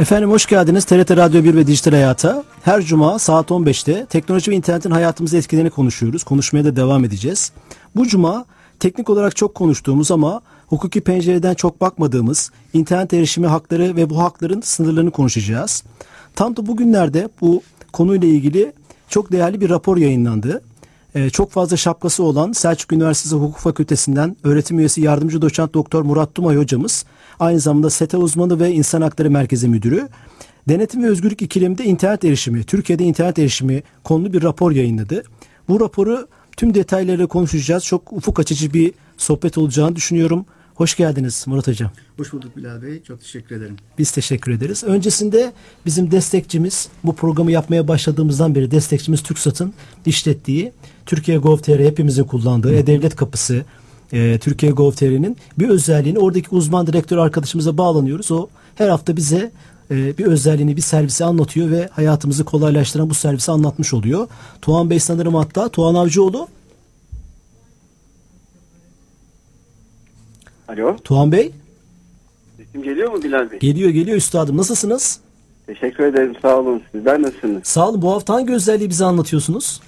Efendim hoş geldiniz TRT Radyo 1 ve Dijital Hayat'a. Her cuma saat 15'te teknoloji ve internetin hayatımızı etkilerini konuşuyoruz. Konuşmaya da devam edeceğiz. Bu cuma teknik olarak çok konuştuğumuz ama hukuki pencereden çok bakmadığımız internet erişimi hakları ve bu hakların sınırlarını konuşacağız. Tam da bugünlerde bu konuyla ilgili çok değerli bir rapor yayınlandı. Ee, çok fazla şapkası olan Selçuk Üniversitesi Hukuk Fakültesinden öğretim üyesi yardımcı doçent doktor Murat Dumay hocamız aynı zamanda SETA uzmanı ve İnsan Hakları Merkezi Müdürü Denetim ve Özgürlük ikileminde internet erişimi, Türkiye'de internet erişimi konulu bir rapor yayınladı. Bu raporu tüm detaylarıyla konuşacağız. Çok ufuk açıcı bir sohbet olacağını düşünüyorum. Hoş geldiniz Murat Hocam. Hoş bulduk Bilal Bey. Çok teşekkür ederim. Biz teşekkür ederiz. Öncesinde bizim destekçimiz, bu programı yapmaya başladığımızdan beri destekçimiz TürkSat'ın işlettiği Türkiye Gov.tr hepimizin kullandığı E-Devlet Kapısı, e, Türkiye Gov.tr'nin bir özelliğini oradaki uzman direktör arkadaşımıza bağlanıyoruz. O her hafta bize e, bir özelliğini, bir servisi anlatıyor ve hayatımızı kolaylaştıran bu servisi anlatmış oluyor. Tuğan Bey sanırım hatta, Tuğan Avcıoğlu. Alo. Tuğan Bey. Sesim geliyor mu Bilal Bey? Geliyor geliyor üstadım. Nasılsınız? Teşekkür ederim. Sağ olun. Sizler nasılsınız? Sağ olun. Bu hafta hangi özelliği bize anlatıyorsunuz?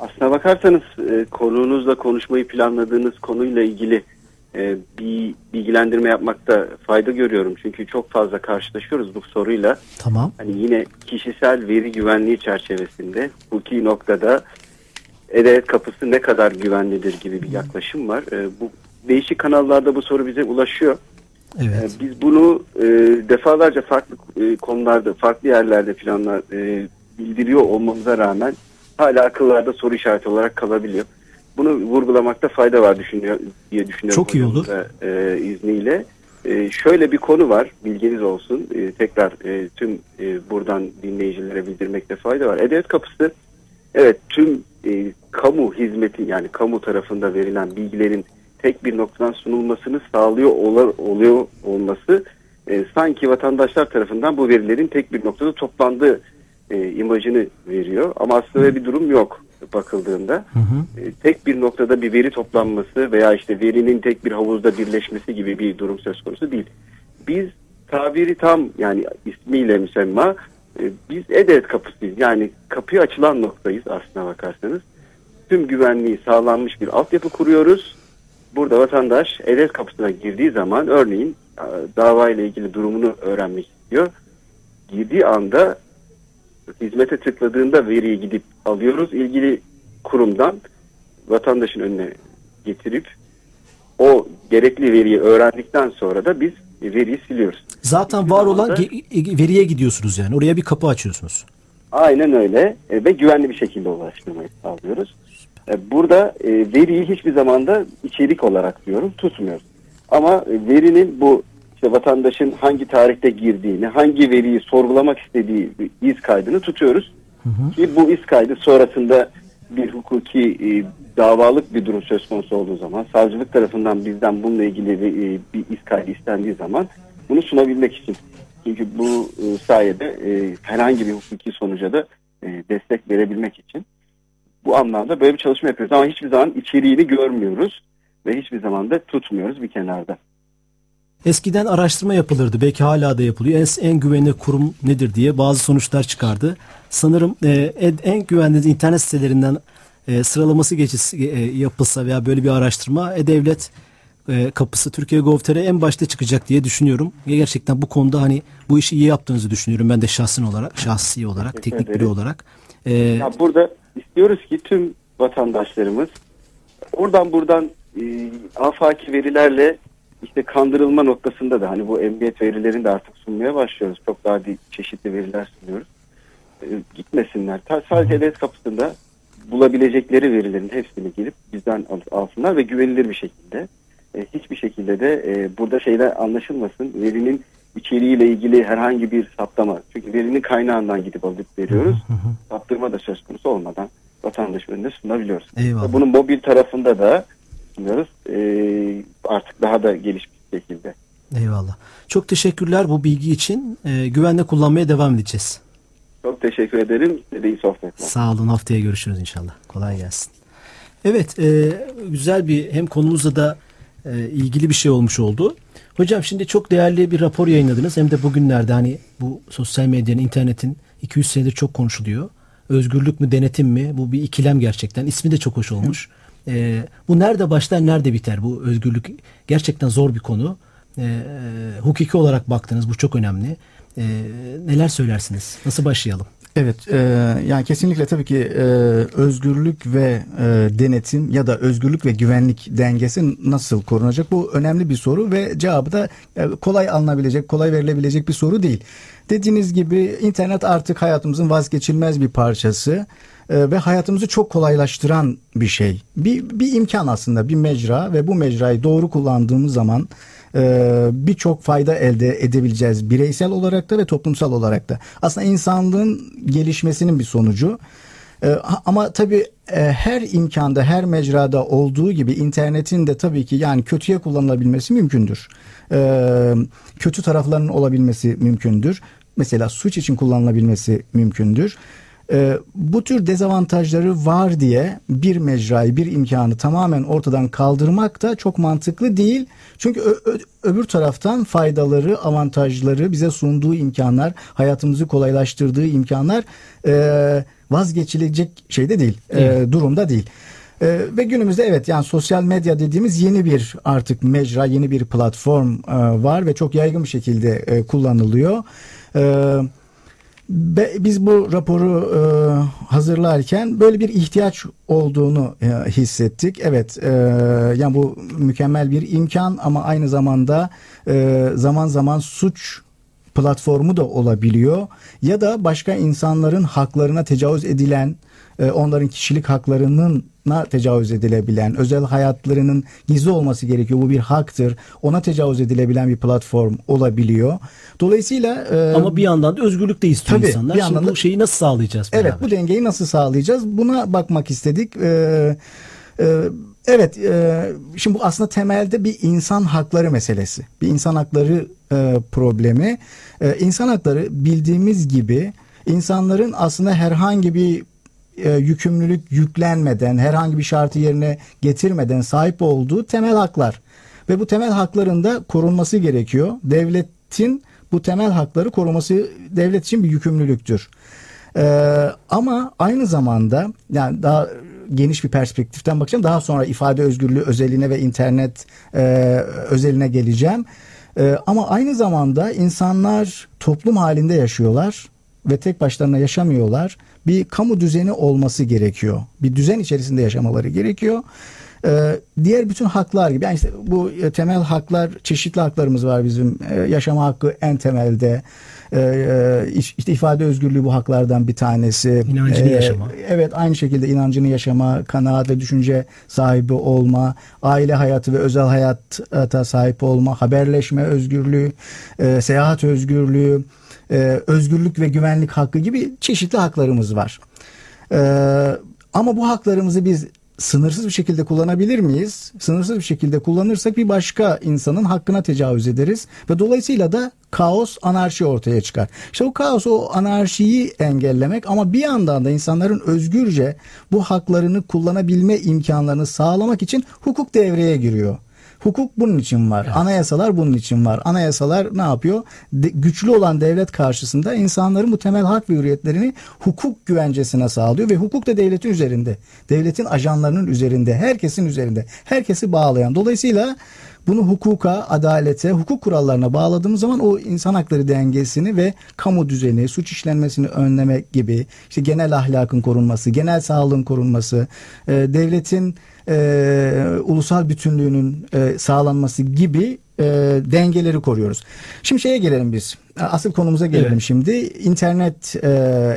Aslına bakarsanız e, konuğunuzla konuşmayı planladığınız konuyla ilgili e, bir bilgilendirme yapmakta fayda görüyorum. Çünkü çok fazla karşılaşıyoruz bu soruyla. Tamam. Hani yine kişisel veri güvenliği çerçevesinde hukuki noktada e-devlet kapısı ne kadar güvenlidir gibi bir yaklaşım var. E, bu değişik kanallarda bu soru bize ulaşıyor. Evet. E, biz bunu e, defalarca farklı e, konularda, farklı yerlerde planlar e, bildiriyor olmamıza rağmen hala akıllarda soru işareti olarak kalabiliyor. Bunu vurgulamakta fayda var düşünüyor diye düşünüyorum. Çok iyi olur. Da, e, izniyle. E, şöyle bir konu var, bilginiz olsun. E, tekrar e, tüm e, buradan dinleyicilere bildirmekte fayda var. E-Devlet Kapısı, evet tüm e, kamu hizmeti yani kamu tarafında verilen bilgilerin tek bir noktadan sunulmasını sağlıyor olar, oluyor olması e, sanki vatandaşlar tarafından bu verilerin tek bir noktada toplandığı e, imajını veriyor. Ama aslında öyle bir durum yok bakıldığında. Hı hı. E, tek bir noktada bir veri toplanması veya işte verinin tek bir havuzda birleşmesi gibi bir durum söz konusu değil. Biz tabiri tam yani ismiyle müsemma e, biz e-devlet kapısıyız. Yani kapıya açılan noktayız aslına bakarsanız. Tüm güvenliği sağlanmış bir altyapı kuruyoruz. Burada vatandaş e-devlet kapısına girdiği zaman örneğin e, dava ile ilgili durumunu öğrenmek istiyor. Girdiği anda hizmete tıkladığında veriyi gidip alıyoruz ilgili kurumdan vatandaşın önüne getirip o gerekli veriyi öğrendikten sonra da biz veriyi siliyoruz. Zaten var olan ge- veriye gidiyorsunuz yani. Oraya bir kapı açıyorsunuz. Aynen öyle e, ve güvenli bir şekilde ulaştırmayı sağlıyoruz. E, Burada e, veriyi hiçbir zamanda içerik olarak diyorum tutmuyoruz. Ama e, verinin bu işte vatandaşın hangi tarihte girdiğini, hangi veriyi sorgulamak istediği bir iz kaydını tutuyoruz. Ki bu iz kaydı sonrasında bir hukuki e, davalık bir durum söz konusu olduğu zaman, savcılık tarafından bizden bununla ilgili bir, e, bir iz kaydı istendiği zaman bunu sunabilmek için. Çünkü bu e, sayede e, herhangi bir hukuki sonuca da e, destek verebilmek için bu anlamda böyle bir çalışma yapıyoruz. Ama hiçbir zaman içeriğini görmüyoruz ve hiçbir zaman da tutmuyoruz bir kenarda. Eskiden araştırma yapılırdı. Belki hala da yapılıyor. En, en güvenilir kurum nedir diye bazı sonuçlar çıkardı. Sanırım e, en, en güvenli internet sitelerinden e, sıralaması geçisi, e, yapılsa veya böyle bir araştırma E-Devlet e, kapısı Türkiye Gov.tr en başta çıkacak diye düşünüyorum. Gerçekten bu konuda hani bu işi iyi yaptığınızı düşünüyorum. Ben de şahsın olarak, şahsi olarak, Teşekkür teknik biri ederim. olarak. E, Ya burada istiyoruz ki tüm vatandaşlarımız oradan buradan e, afaki verilerle işte kandırılma noktasında da hani bu emniyet verilerini de artık sunmaya başlıyoruz. Çok daha çeşitli veriler sunuyoruz. E, gitmesinler. Ta, sadece devlet kapısında bulabilecekleri verilerin hepsini gelip bizden al- alsınlar ve güvenilir bir şekilde. E, hiçbir şekilde de e, burada şeyler anlaşılmasın. Verinin içeriğiyle ilgili herhangi bir saptama. Çünkü verinin kaynağından gidip alıp veriyoruz. Saptırma da söz konusu olmadan vatandaş önünde sunabiliyoruz. Eyvallah. Bunun mobil tarafında da sunuyoruz. E, artık daha da gelişmiş şekilde. Eyvallah. Çok teşekkürler bu bilgi için. Ee, güvenle kullanmaya devam edeceğiz. Çok teşekkür ederim. Size iyi sohbetler. Sağ olun. Haftaya görüşürüz inşallah. Kolay gelsin. Evet, e, güzel bir hem konumuzla da e, ilgili bir şey olmuş oldu. Hocam şimdi çok değerli bir rapor yayınladınız. Hem de bugünlerde hani bu sosyal medyanın, internetin 200 senedir çok konuşuluyor. Özgürlük mü, denetim mi? Bu bir ikilem gerçekten. İsmi de çok hoş olmuş. E, bu nerede başlar, nerede biter? Bu özgürlük gerçekten zor bir konu. E, e, hukuki olarak baktınız, bu çok önemli. E, neler söylersiniz? Nasıl başlayalım? Evet, e, yani kesinlikle tabii ki e, özgürlük ve e, denetim ya da özgürlük ve güvenlik dengesi nasıl korunacak? Bu önemli bir soru ve cevabı da e, kolay alınabilecek, kolay verilebilecek bir soru değil. Dediğiniz gibi internet artık hayatımızın vazgeçilmez bir parçası e, ve hayatımızı çok kolaylaştıran bir şey. Bir, bir imkan aslında, bir mecra ve bu mecrayı doğru kullandığımız zaman e, birçok fayda elde edebileceğiz bireysel olarak da ve toplumsal olarak da. Aslında insanlığın gelişmesinin bir sonucu. E, ama tabii e, her imkanda, her mecrada olduğu gibi internetin de tabii ki yani kötüye kullanılabilmesi mümkündür. Kötü taraflarının olabilmesi mümkündür. Mesela suç için kullanılabilmesi mümkündür. E, bu tür dezavantajları var diye bir mecrayı, bir imkanı tamamen ortadan kaldırmak da çok mantıklı değil. Çünkü ö- ö- öbür taraftan faydaları, avantajları, bize sunduğu imkanlar, hayatımızı kolaylaştırdığı imkanlar e, vazgeçilecek şeyde değil, e, durumda değil. Ee, ve günümüzde evet yani sosyal medya dediğimiz yeni bir artık mecra, yeni bir platform e, var ve çok yaygın bir şekilde e, kullanılıyor. Evet Be, biz bu raporu e, hazırlarken böyle bir ihtiyaç olduğunu e, hissettik. Evet, e, yani bu mükemmel bir imkan ama aynı zamanda e, zaman zaman suç platformu da olabiliyor ya da başka insanların haklarına tecavüz edilen e, onların kişilik haklarının na tecavüz edilebilen, özel hayatlarının gizli olması gerekiyor. Bu bir haktır. Ona tecavüz edilebilen bir platform olabiliyor. Dolayısıyla e, ama bir yandan da özgürlük de istiyor tabii, insanlar. Bir yandan Şimdi da, bu şeyi nasıl sağlayacağız? Beraber? Evet, bu dengeyi nasıl sağlayacağız? Buna bakmak istedik. Ee, e, evet, e, şimdi bu aslında temelde bir insan hakları meselesi. Bir insan hakları e, problemi. E, insan hakları bildiğimiz gibi insanların aslında herhangi bir e, yükümlülük yüklenmeden, herhangi bir şartı yerine getirmeden sahip olduğu temel haklar. Ve bu temel hakların da korunması gerekiyor. Devletin bu temel hakları koruması devlet için bir yükümlülüktür. Ee, ama aynı zamanda yani daha geniş bir perspektiften bakacağım. Daha sonra ifade özgürlüğü özeline ve internet e, özeline geleceğim. E, ama aynı zamanda insanlar toplum halinde yaşıyorlar ve tek başlarına yaşamıyorlar. Bir kamu düzeni olması gerekiyor. Bir düzen içerisinde yaşamaları gerekiyor. Ee, diğer bütün haklar gibi yani işte bu e, temel haklar çeşitli haklarımız var bizim ee, yaşama hakkı en temelde ee, işte ifade özgürlüğü bu haklardan bir tanesi inancını ee, yaşama evet aynı şekilde inancını yaşama kanaat ve düşünce sahibi olma aile hayatı ve özel hayata sahip olma haberleşme özgürlüğü e, seyahat özgürlüğü e, özgürlük ve güvenlik hakkı gibi çeşitli haklarımız var. E, ama bu haklarımızı biz sınırsız bir şekilde kullanabilir miyiz? Sınırsız bir şekilde kullanırsak bir başka insanın hakkına tecavüz ederiz ve dolayısıyla da kaos, anarşi ortaya çıkar. İşte o kaos, o anarşiyi engellemek ama bir yandan da insanların özgürce bu haklarını kullanabilme imkanlarını sağlamak için hukuk devreye giriyor. Hukuk bunun için var. Evet. Anayasalar bunun için var. Anayasalar ne yapıyor? De, güçlü olan devlet karşısında insanların bu temel hak ve hürriyetlerini hukuk güvencesine sağlıyor ve hukuk da devletin üzerinde. Devletin ajanlarının üzerinde, herkesin üzerinde. Herkesi bağlayan. Dolayısıyla bunu hukuka, adalete, hukuk kurallarına bağladığımız zaman o insan hakları dengesini ve kamu düzeni, suç işlenmesini önlemek gibi, işte genel ahlakın korunması, genel sağlığın korunması, e, devletin e, ulusal bütünlüğünün e, sağlanması gibi e, dengeleri koruyoruz. Şimdi şeye gelelim biz. Asıl konumuza gelelim evet. şimdi. İnternet e,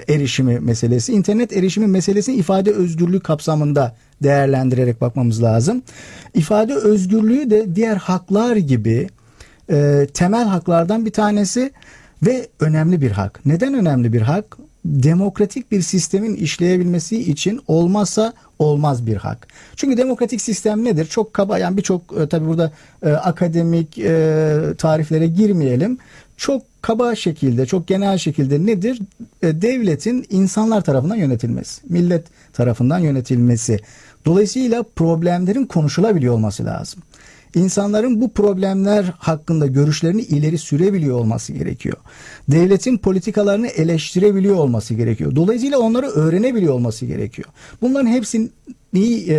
erişimi meselesi. İnternet erişimi meselesini ifade özgürlüğü kapsamında değerlendirerek bakmamız lazım. İfade özgürlüğü de diğer haklar gibi e, temel haklardan bir tanesi ve önemli bir hak. Neden önemli bir hak? Demokratik bir sistemin işleyebilmesi için olmazsa olmaz bir hak. Çünkü demokratik sistem nedir? Çok kaba yani birçok e, tabi burada e, akademik e, tariflere girmeyelim. Çok kaba şekilde, çok genel şekilde nedir? E, devletin insanlar tarafından yönetilmesi, millet tarafından yönetilmesi. Dolayısıyla problemlerin konuşulabiliyor olması lazım. İnsanların bu problemler hakkında görüşlerini ileri sürebiliyor olması gerekiyor. Devletin politikalarını eleştirebiliyor olması gerekiyor. Dolayısıyla onları öğrenebiliyor olması gerekiyor. Bunların hepsi neyi e,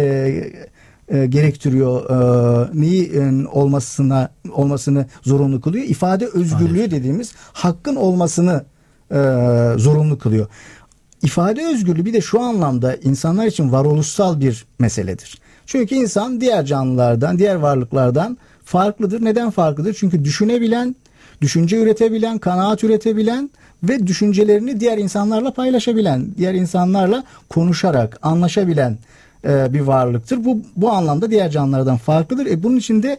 e, gerektiriyor, e, neyi e, olmasına olmasını zorunlu kılıyor? İfade özgürlüğü dediğimiz hakkın olmasını e, zorunlu kılıyor. İfade özgürlüğü bir de şu anlamda insanlar için varoluşsal bir meseledir. Çünkü insan diğer canlılardan, diğer varlıklardan farklıdır. Neden farklıdır? Çünkü düşünebilen, düşünce üretebilen, kanaat üretebilen ve düşüncelerini diğer insanlarla paylaşabilen, diğer insanlarla konuşarak anlaşabilen e, bir varlıktır. Bu bu anlamda diğer canlılardan farklıdır. E, bunun için de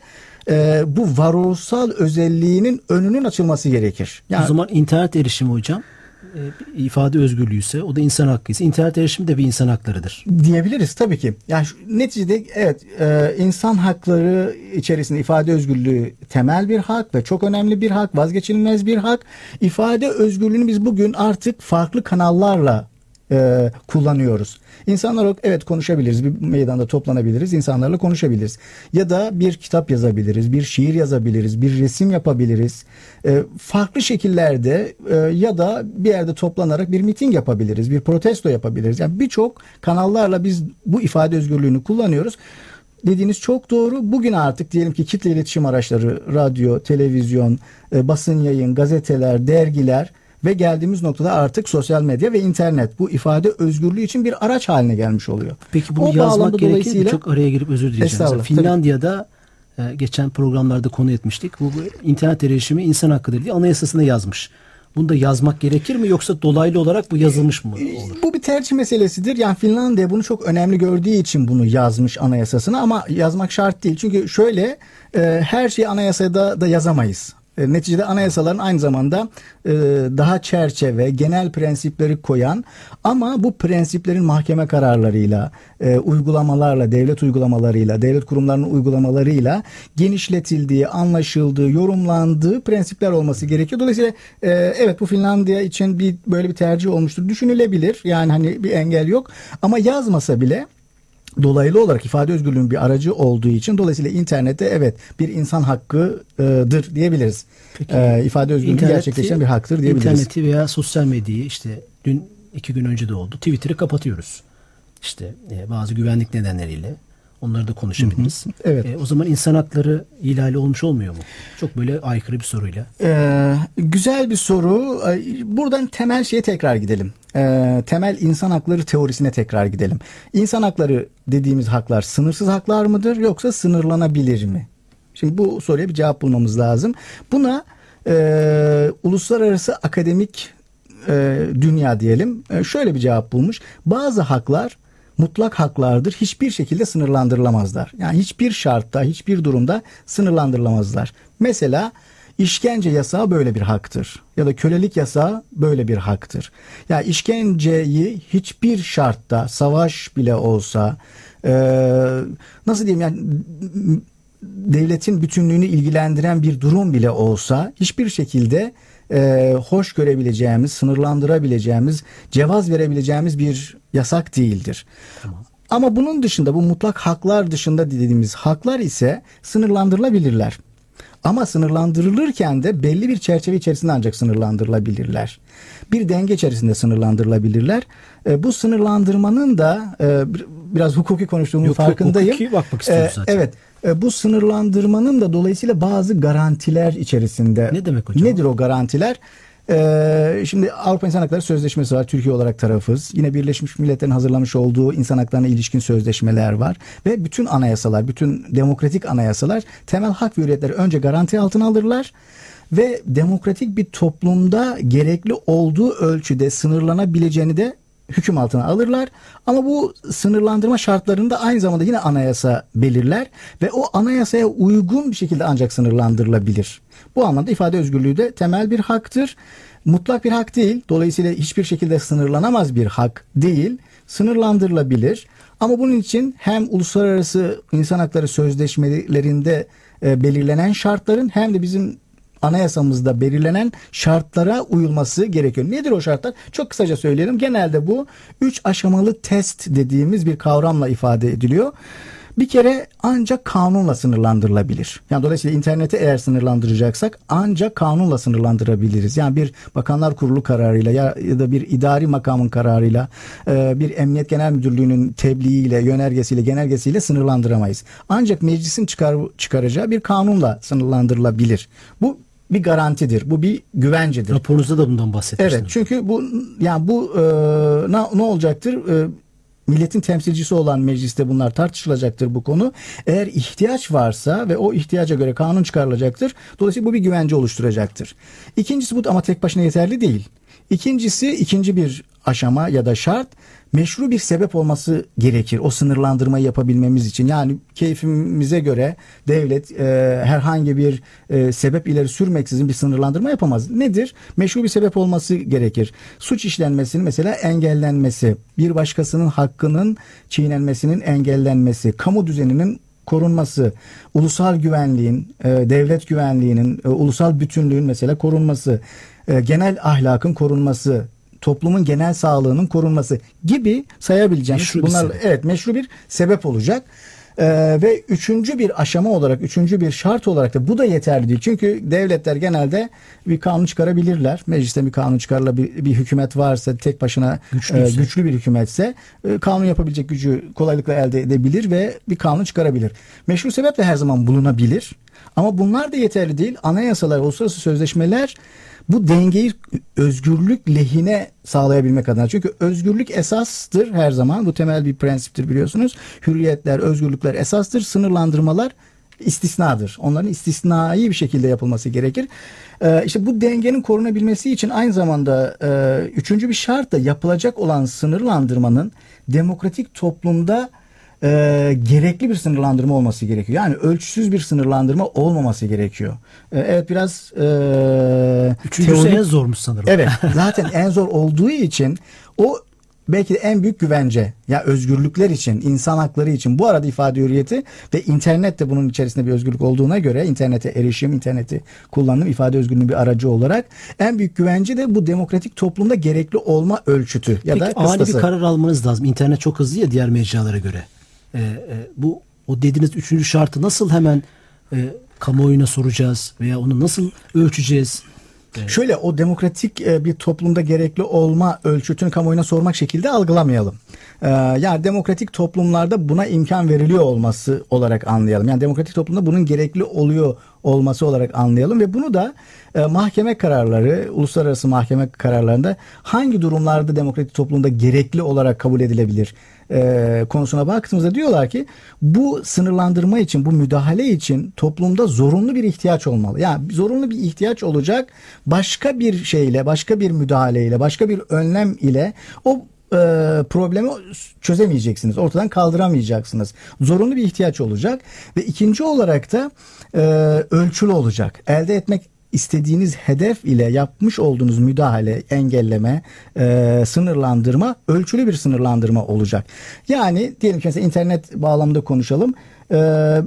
e, bu varoluşsal özelliğinin önünün açılması gerekir. Yani, o zaman internet erişimi hocam ifade özgürlüğü ise o da insan hakkı ise internet erişimi de bir insan haklarıdır. Diyebiliriz tabii ki. Yani şu, neticede evet e, insan hakları içerisinde ifade özgürlüğü temel bir hak ve çok önemli bir hak, vazgeçilmez bir hak. İfade özgürlüğünü biz bugün artık farklı kanallarla e, kullanıyoruz. İnsanlar evet konuşabiliriz. Bir meydanda toplanabiliriz. insanlarla konuşabiliriz. Ya da bir kitap yazabiliriz. Bir şiir yazabiliriz. Bir resim yapabiliriz. E, farklı şekillerde e, ya da bir yerde toplanarak bir miting yapabiliriz. Bir protesto yapabiliriz. Yani birçok kanallarla biz bu ifade özgürlüğünü kullanıyoruz dediğiniz çok doğru. Bugün artık diyelim ki kitle iletişim araçları, radyo, televizyon, e, basın yayın, gazeteler, dergiler ve geldiğimiz noktada artık sosyal medya ve internet bu ifade özgürlüğü için bir araç haline gelmiş oluyor. Peki bunu o yazmak gerekir mi? Çok araya girip özür dileyeceğim. Finlandiya'da tabii. geçen programlarda konu etmiştik. Bu, bu internet erişimi insan hakkıdır diye anayasasına yazmış. Bunu da yazmak gerekir mi yoksa dolaylı olarak bu yazılmış mı olur? Bu bir tercih meselesidir. Yani Finlandiya bunu çok önemli gördüğü için bunu yazmış anayasasına ama yazmak şart değil. Çünkü şöyle e, her şeyi anayasada da yazamayız. E, neticede anayasaların aynı zamanda e, daha çerçeve, genel prensipleri koyan ama bu prensiplerin mahkeme kararlarıyla, e, uygulamalarla, devlet uygulamalarıyla, devlet kurumlarının uygulamalarıyla genişletildiği, anlaşıldığı, yorumlandığı prensipler olması gerekiyor. Dolayısıyla evet bu Finlandiya için bir böyle bir tercih olmuştur. Düşünülebilir. Yani hani bir engel yok. Ama yazmasa bile dolaylı olarak ifade özgürlüğünün bir aracı olduğu için dolayısıyla internette evet bir insan hakkıdır diyebiliriz. Peki, ee, ifade özgürlüğü gerçekleşen bir haktır diyebiliriz. İnterneti veya sosyal medyayı işte dün iki gün önce de oldu. Twitter'ı kapatıyoruz. İşte e, bazı güvenlik nedenleriyle Onları da konuşabiliriz. Hı hı. Evet. E, o zaman insan hakları ihlali olmuş olmuyor mu? Çok böyle aykırı bir soruyla. Ee, güzel bir soru. Buradan temel şeye tekrar gidelim. Ee, temel insan hakları teorisine tekrar gidelim. İnsan hakları dediğimiz haklar sınırsız haklar mıdır yoksa sınırlanabilir mi? Şimdi bu soruya bir cevap bulmamız lazım. Buna e, uluslararası akademik e, dünya diyelim e, şöyle bir cevap bulmuş. Bazı haklar mutlak haklardır. Hiçbir şekilde sınırlandırılamazlar. Yani hiçbir şartta, hiçbir durumda sınırlandırılamazlar. Mesela işkence yasağı böyle bir haktır. Ya da kölelik yasağı böyle bir haktır. Ya yani işkenceyi hiçbir şartta, savaş bile olsa, e, nasıl diyeyim yani devletin bütünlüğünü ilgilendiren bir durum bile olsa hiçbir şekilde e, hoş görebileceğimiz, sınırlandırabileceğimiz, cevaz verebileceğimiz bir yasak değildir. Tamam. Ama bunun dışında bu mutlak haklar dışında dediğimiz haklar ise sınırlandırılabilirler. Ama sınırlandırılırken de belli bir çerçeve içerisinde ancak sınırlandırılabilirler. Bir denge içerisinde sınırlandırılabilirler. E, bu sınırlandırmanın da e, biraz hukuki konuştuğumun Yok, farkındayım. Hukuki bakmak istiyoruz e, zaten. Evet. E, bu sınırlandırmanın da dolayısıyla bazı garantiler içerisinde. Ne demek hocam? Nedir o garantiler? Ee, şimdi Avrupa İnsan Hakları Sözleşmesi var. Türkiye olarak tarafız. Yine Birleşmiş Milletler'in hazırlamış olduğu insan haklarına ilişkin sözleşmeler var. Ve bütün anayasalar, bütün demokratik anayasalar temel hak ve hürriyetleri önce garanti altına alırlar. Ve demokratik bir toplumda gerekli olduğu ölçüde sınırlanabileceğini de hüküm altına alırlar. Ama bu sınırlandırma şartlarını da aynı zamanda yine anayasa belirler ve o anayasaya uygun bir şekilde ancak sınırlandırılabilir. Bu anlamda ifade özgürlüğü de temel bir haktır. Mutlak bir hak değil. Dolayısıyla hiçbir şekilde sınırlanamaz bir hak değil. Sınırlandırılabilir. Ama bunun için hem uluslararası insan hakları sözleşmelerinde e, belirlenen şartların hem de bizim anayasamızda belirlenen şartlara uyulması gerekiyor. Nedir o şartlar? Çok kısaca söyleyelim. Genelde bu üç aşamalı test dediğimiz bir kavramla ifade ediliyor. Bir kere ancak kanunla sınırlandırılabilir. Yani dolayısıyla interneti eğer sınırlandıracaksak ancak kanunla sınırlandırabiliriz. Yani bir bakanlar kurulu kararıyla ya, ya da bir idari makamın kararıyla e, bir emniyet genel müdürlüğünün tebliğiyle, yönergesiyle, genelgesiyle sınırlandıramayız. Ancak meclisin çıkar, çıkaracağı bir kanunla sınırlandırılabilir. Bu bir garantidir. Bu bir güvencedir. Raporunuzda da bundan bahsetmiştiniz. Evet çünkü bu yani bu e, ne, ne olacaktır? E, milletin temsilcisi olan mecliste bunlar tartışılacaktır bu konu. Eğer ihtiyaç varsa ve o ihtiyaca göre kanun çıkarılacaktır. Dolayısıyla bu bir güvence oluşturacaktır. İkincisi bu ama tek başına yeterli değil. İkincisi ikinci bir aşama ya da şart meşru bir sebep olması gerekir o sınırlandırmayı yapabilmemiz için. Yani keyfimize göre devlet e, herhangi bir e, sebep ileri sürmeksizin bir sınırlandırma yapamaz. Nedir? Meşru bir sebep olması gerekir. Suç işlenmesinin mesela engellenmesi, bir başkasının hakkının çiğnenmesinin engellenmesi, kamu düzeninin korunması, ulusal güvenliğin, e, devlet güvenliğinin, e, ulusal bütünlüğün mesela korunması, e, genel ahlakın korunması, toplumun genel sağlığının korunması gibi sayabileceğimiz Meşru bunlar sebep. evet meşru bir sebep olacak. Ee, ve üçüncü bir aşama olarak, üçüncü bir şart olarak da bu da yeterli değil. Çünkü devletler genelde bir kanun çıkarabilirler. Mecliste bir kanun çıkarılabilir, bir, bir hükümet varsa tek başına Güçlüyse. e, güçlü bir hükümetse e, kanun yapabilecek gücü kolaylıkla elde edebilir ve bir kanun çıkarabilir. Meşru sebep de her zaman bulunabilir. Ama bunlar da yeterli değil. Anayasalar, uluslararası sözleşmeler bu dengeyi özgürlük lehine sağlayabilmek adına. Çünkü özgürlük esastır her zaman. Bu temel bir prensiptir biliyorsunuz. Hürriyetler, özgürlükler esastır. Sınırlandırmalar istisnadır. Onların istisnai bir şekilde yapılması gerekir. Ee, işte bu dengenin korunabilmesi için aynı zamanda e, üçüncü bir şart da yapılacak olan sınırlandırmanın demokratik toplumda e, gerekli bir sınırlandırma olması gerekiyor. Yani ölçüsüz bir sınırlandırma olmaması gerekiyor. E, evet biraz e, Üçüncüsü teorik- en zormuş sanırım. Evet zaten en zor olduğu için o belki de en büyük güvence ya özgürlükler için, insan hakları için bu arada ifade hürriyeti ve internet de bunun içerisinde bir özgürlük olduğuna göre internete erişim, interneti kullanım ifade özgürlüğünün bir aracı olarak en büyük güvence de bu demokratik toplumda gerekli olma ölçütü ya Peki da ani kıstası. bir karar almanız lazım. İnternet çok hızlı ya diğer mecralara göre. Ee, e, bu o dediğiniz üçüncü şartı nasıl hemen e, kamuoyuna soracağız veya onu nasıl ölçeceğiz? Şöyle o demokratik e, bir toplumda gerekli olma ölçütünü kamuoyuna sormak şekilde algılamayalım. Ee, yani demokratik toplumlarda buna imkan veriliyor olması olarak anlayalım. Yani demokratik toplumda bunun gerekli oluyor olması olarak anlayalım ve bunu da e, mahkeme kararları, uluslararası mahkeme kararlarında hangi durumlarda demokratik toplumda gerekli olarak kabul edilebilir e, konusuna baktığımızda diyorlar ki bu sınırlandırma için, bu müdahale için toplumda zorunlu bir ihtiyaç olmalı. Yani zorunlu bir ihtiyaç olacak başka bir şeyle, başka bir müdahaleyle, başka bir önlem ile o e, problemi çözemeyeceksiniz. Ortadan kaldıramayacaksınız. Zorunlu bir ihtiyaç olacak ve ikinci olarak da e, ölçülü olacak. Elde etmek istediğiniz hedef ile yapmış olduğunuz müdahale, engelleme, e, sınırlandırma ölçülü bir sınırlandırma olacak. Yani diyelim ki mesela internet bağlamında konuşalım. E,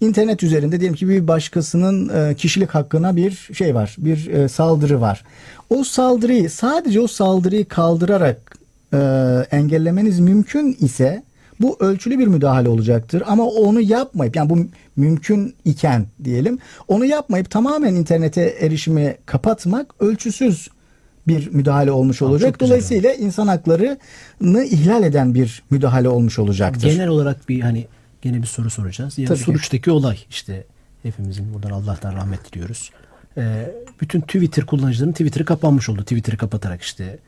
internet üzerinde diyelim ki bir başkasının e, kişilik hakkına bir şey var, bir e, saldırı var. O saldırıyı sadece o saldırıyı kaldırarak e, engellemeniz mümkün ise bu ölçülü bir müdahale olacaktır. Ama onu yapmayıp yani bu mümkün iken diyelim onu yapmayıp tamamen internete erişimi kapatmak ölçüsüz bir müdahale olmuş olacak. çok güzel Dolayısıyla insan haklarını ihlal eden bir müdahale olmuş olacaktır. Genel olarak bir hani gene bir soru soracağız. Ya Tabii ki. Suruç'taki olay işte hepimizin buradan Allah'tan rahmet diliyoruz. Ee, bütün Twitter kullanıcılarının Twitter'ı kapanmış oldu. Twitter'ı kapatarak işte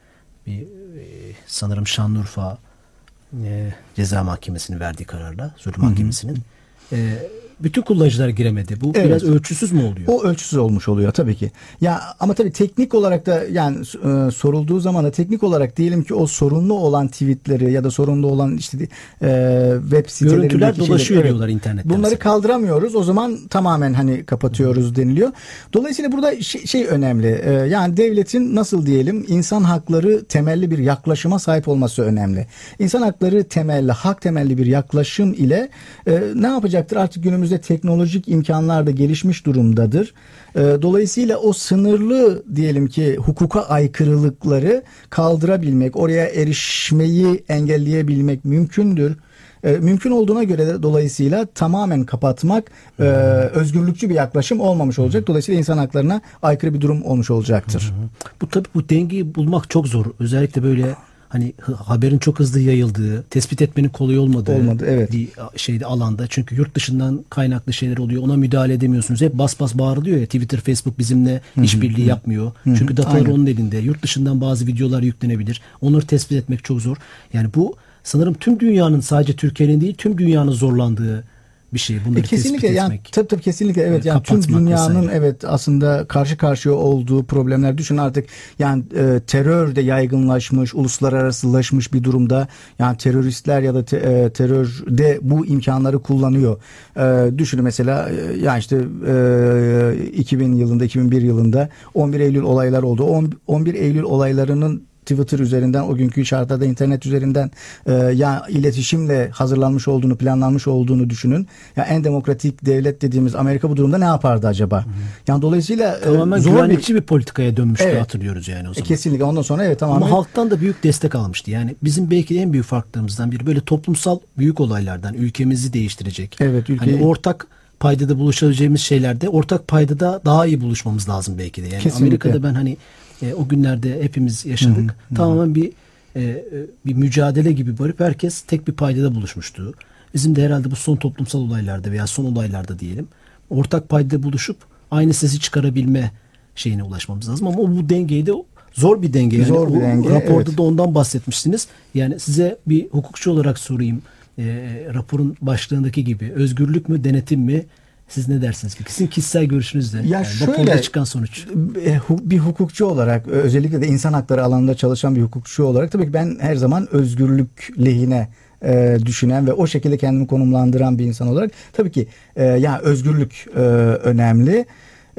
bir e, sanırım Şanlıurfa e, ceza mahkemesinin verdiği kararla, sulh mahkemesinin. E, bütün kullanıcılar giremedi. Bu Evet. biraz ölçüsüz mü oluyor? O ölçüsüz olmuş oluyor tabii ki. Ya ama tabii teknik olarak da yani e, sorulduğu zaman da teknik olarak diyelim ki o sorunlu olan tweetleri ya da sorunlu olan işte e, web sitelerindeki Görüntüler şeyleri- dolaşıyor evet. diyorlar internette Bunları mesela. kaldıramıyoruz. O zaman tamamen hani kapatıyoruz deniliyor. Dolayısıyla burada şey, şey önemli. E, yani devletin nasıl diyelim insan hakları temelli bir yaklaşıma sahip olması önemli. İnsan hakları temelli, hak temelli bir yaklaşım ile e, ne yapacaktır? Artık günümüzde teknolojik imkanlar da gelişmiş durumdadır. E, dolayısıyla o sınırlı diyelim ki hukuka aykırılıkları kaldırabilmek, oraya erişmeyi engelleyebilmek mümkündür. E, mümkün olduğuna göre de dolayısıyla tamamen kapatmak e, özgürlükçü bir yaklaşım olmamış olacak. Dolayısıyla insan haklarına aykırı bir durum olmuş olacaktır. Bu tabii bu dengeyi bulmak çok zor. Özellikle böyle hani haberin çok hızlı yayıldığı, tespit etmenin kolay olmadığı Olmadı, evet. bir şeyde alanda. Çünkü yurt dışından kaynaklı şeyler oluyor. Ona müdahale edemiyorsunuz. Hep bas bas bağırılıyor ya Twitter, Facebook bizimle işbirliği yapmıyor. Çünkü datalar aynen. onun elinde. Yurt dışından bazı videolar yüklenebilir. Onları tespit etmek çok zor. Yani bu sanırım tüm dünyanın sadece Türkiye'nin değil tüm dünyanın zorlandığı bir şey. Bunları E, kesinlikle tespit yani etmek. tabii tabii kesinlikle evet e, yani tüm dünyanın vesaire. evet aslında karşı karşıya olduğu problemler düşün artık yani e, terör de yaygınlaşmış, uluslararasılaşmış bir durumda. Yani teröristler ya da te, e, terör de bu imkanları kullanıyor. E, düşünün mesela e, yani işte e, 2000 yılında 2001 yılında 11 Eylül olaylar oldu. On- 11 Eylül olaylarının Twitter üzerinden o günkü şartlarda internet üzerinden e, ya iletişimle hazırlanmış olduğunu planlanmış olduğunu düşünün. Ya en demokratik devlet dediğimiz Amerika bu durumda ne yapardı acaba? Yani dolayısıyla e, Tamamen zor güvenlikçi bir... politikaya dönmüştü Evet. hatırlıyoruz yani o bir zaman. E, kesinlikle ondan sonra evet tamamen Ama halktan da büyük destek almıştı. Yani bizim belki de en büyük farklarımızdan biri böyle toplumsal büyük olaylardan ülkemizi değiştirecek. Evet, ülkeyi- Hani ortak paydada buluşabileceğimiz şeylerde ortak paydada daha iyi buluşmamız lazım belki de. Yani Kesinlikle. Amerika'da ben hani e, o günlerde hepimiz yaşadık. Tamamen bir e, bir mücadele gibi varıp herkes tek bir paydada buluşmuştu. Bizim de herhalde bu son toplumsal olaylarda veya son olaylarda diyelim ortak paydada buluşup aynı sesi çıkarabilme şeyine ulaşmamız lazım ama bu dengeyi de zor bir denge. Yani Zor bir denge, Raporda evet. da ondan bahsetmiştiniz. Yani size bir hukukçu olarak sorayım. E, raporun başlığındaki gibi özgürlük mü denetim mi? Siz ne dersiniz? Sizin kişisel görüşünüz ne? Ya Yani şöyle- çıkan sonuç. E, bir hukukçu olarak özellikle de insan hakları alanında çalışan bir hukukçu olarak tabii ki ben her zaman özgürlük lehine e, düşünen ve o şekilde kendimi konumlandıran bir insan olarak tabii ki e, ya özgürlük e, önemli.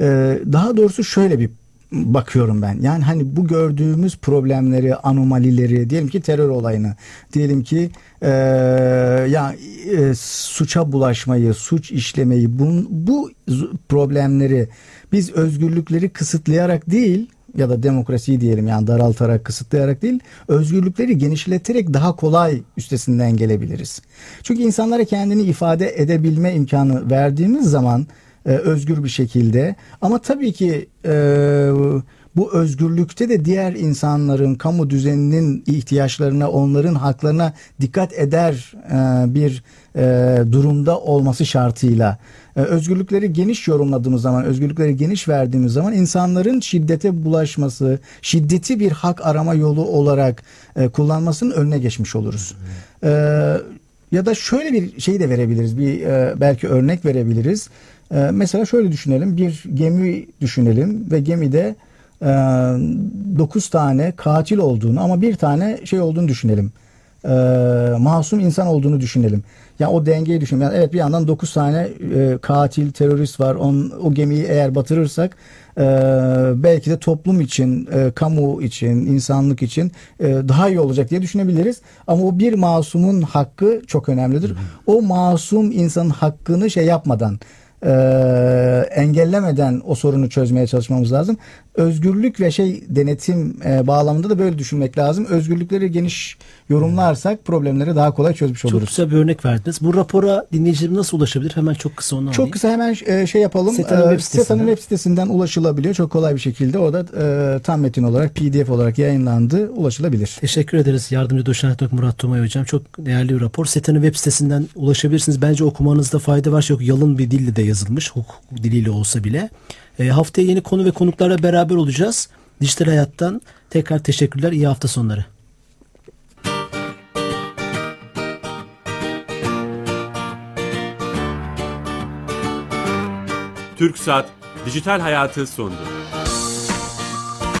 E, daha doğrusu şöyle bir bakıyorum ben. Yani hani bu gördüğümüz problemleri, anomalileri, diyelim ki terör olayını, diyelim ki e, ya e, suça bulaşmayı, suç işlemeyi, bun, bu problemleri biz özgürlükleri kısıtlayarak değil ya da demokrasiyi diyelim yani daraltarak, kısıtlayarak değil, özgürlükleri genişleterek daha kolay üstesinden gelebiliriz. Çünkü insanlara kendini ifade edebilme imkanı verdiğimiz zaman e, özgür bir şekilde ama tabii ki e, bu özgürlükte de diğer insanların kamu düzeninin ihtiyaçlarına onların haklarına dikkat eder e, bir e, durumda olması şartıyla e, özgürlükleri geniş yorumladığımız zaman özgürlükleri geniş verdiğimiz zaman insanların şiddete bulaşması şiddeti bir hak arama yolu olarak e, kullanmasının önüne geçmiş oluruz. E, ya da şöyle bir şey de verebiliriz bir e, belki örnek verebiliriz. E, mesela şöyle düşünelim bir gemi düşünelim ve gemide 9 tane katil olduğunu ama bir tane şey olduğunu düşünelim. E, masum insan olduğunu düşünelim. Ya o dengeyi düşünelim. Yani evet bir yandan 9 tane e, katil, terörist var. On, o gemiyi eğer batırırsak e, belki de toplum için, e, kamu için, insanlık için e, daha iyi olacak diye düşünebiliriz. Ama o bir masumun hakkı çok önemlidir. O masum insanın hakkını şey yapmadan e, engellemeden o sorunu çözmeye çalışmamız lazım. Özgürlük ve şey denetim e, bağlamında da böyle düşünmek lazım. Özgürlükleri geniş yorumlarsak problemleri daha kolay çözmüş Çok oluruz. güzel bir örnek verdiniz. Bu rapora dinleyicilerim nasıl ulaşabilir? Hemen çok kısa onu Çok alayım. kısa hemen e, şey yapalım. SETA'nın E, web sitesinden. SETA'nın web sitesinden ulaşılabiliyor. Çok kolay bir şekilde. Orada e, tam metin olarak PDF olarak yayınlandı. Ulaşılabilir. Teşekkür ederiz yardımcı doçent Murat Tomay hocam. Çok değerli bir rapor. SETA'nın web sitesinden ulaşabilirsiniz. Bence okumanızda fayda var. Çok yalın bir dille de yazılmış. Hukuk diliyle olsa bile. E, haftaya yeni konu ve konuklarla beraber olacağız. Dijital Hayat'tan tekrar teşekkürler. İyi hafta sonları. TürkSat Dijital Hayatı sundu.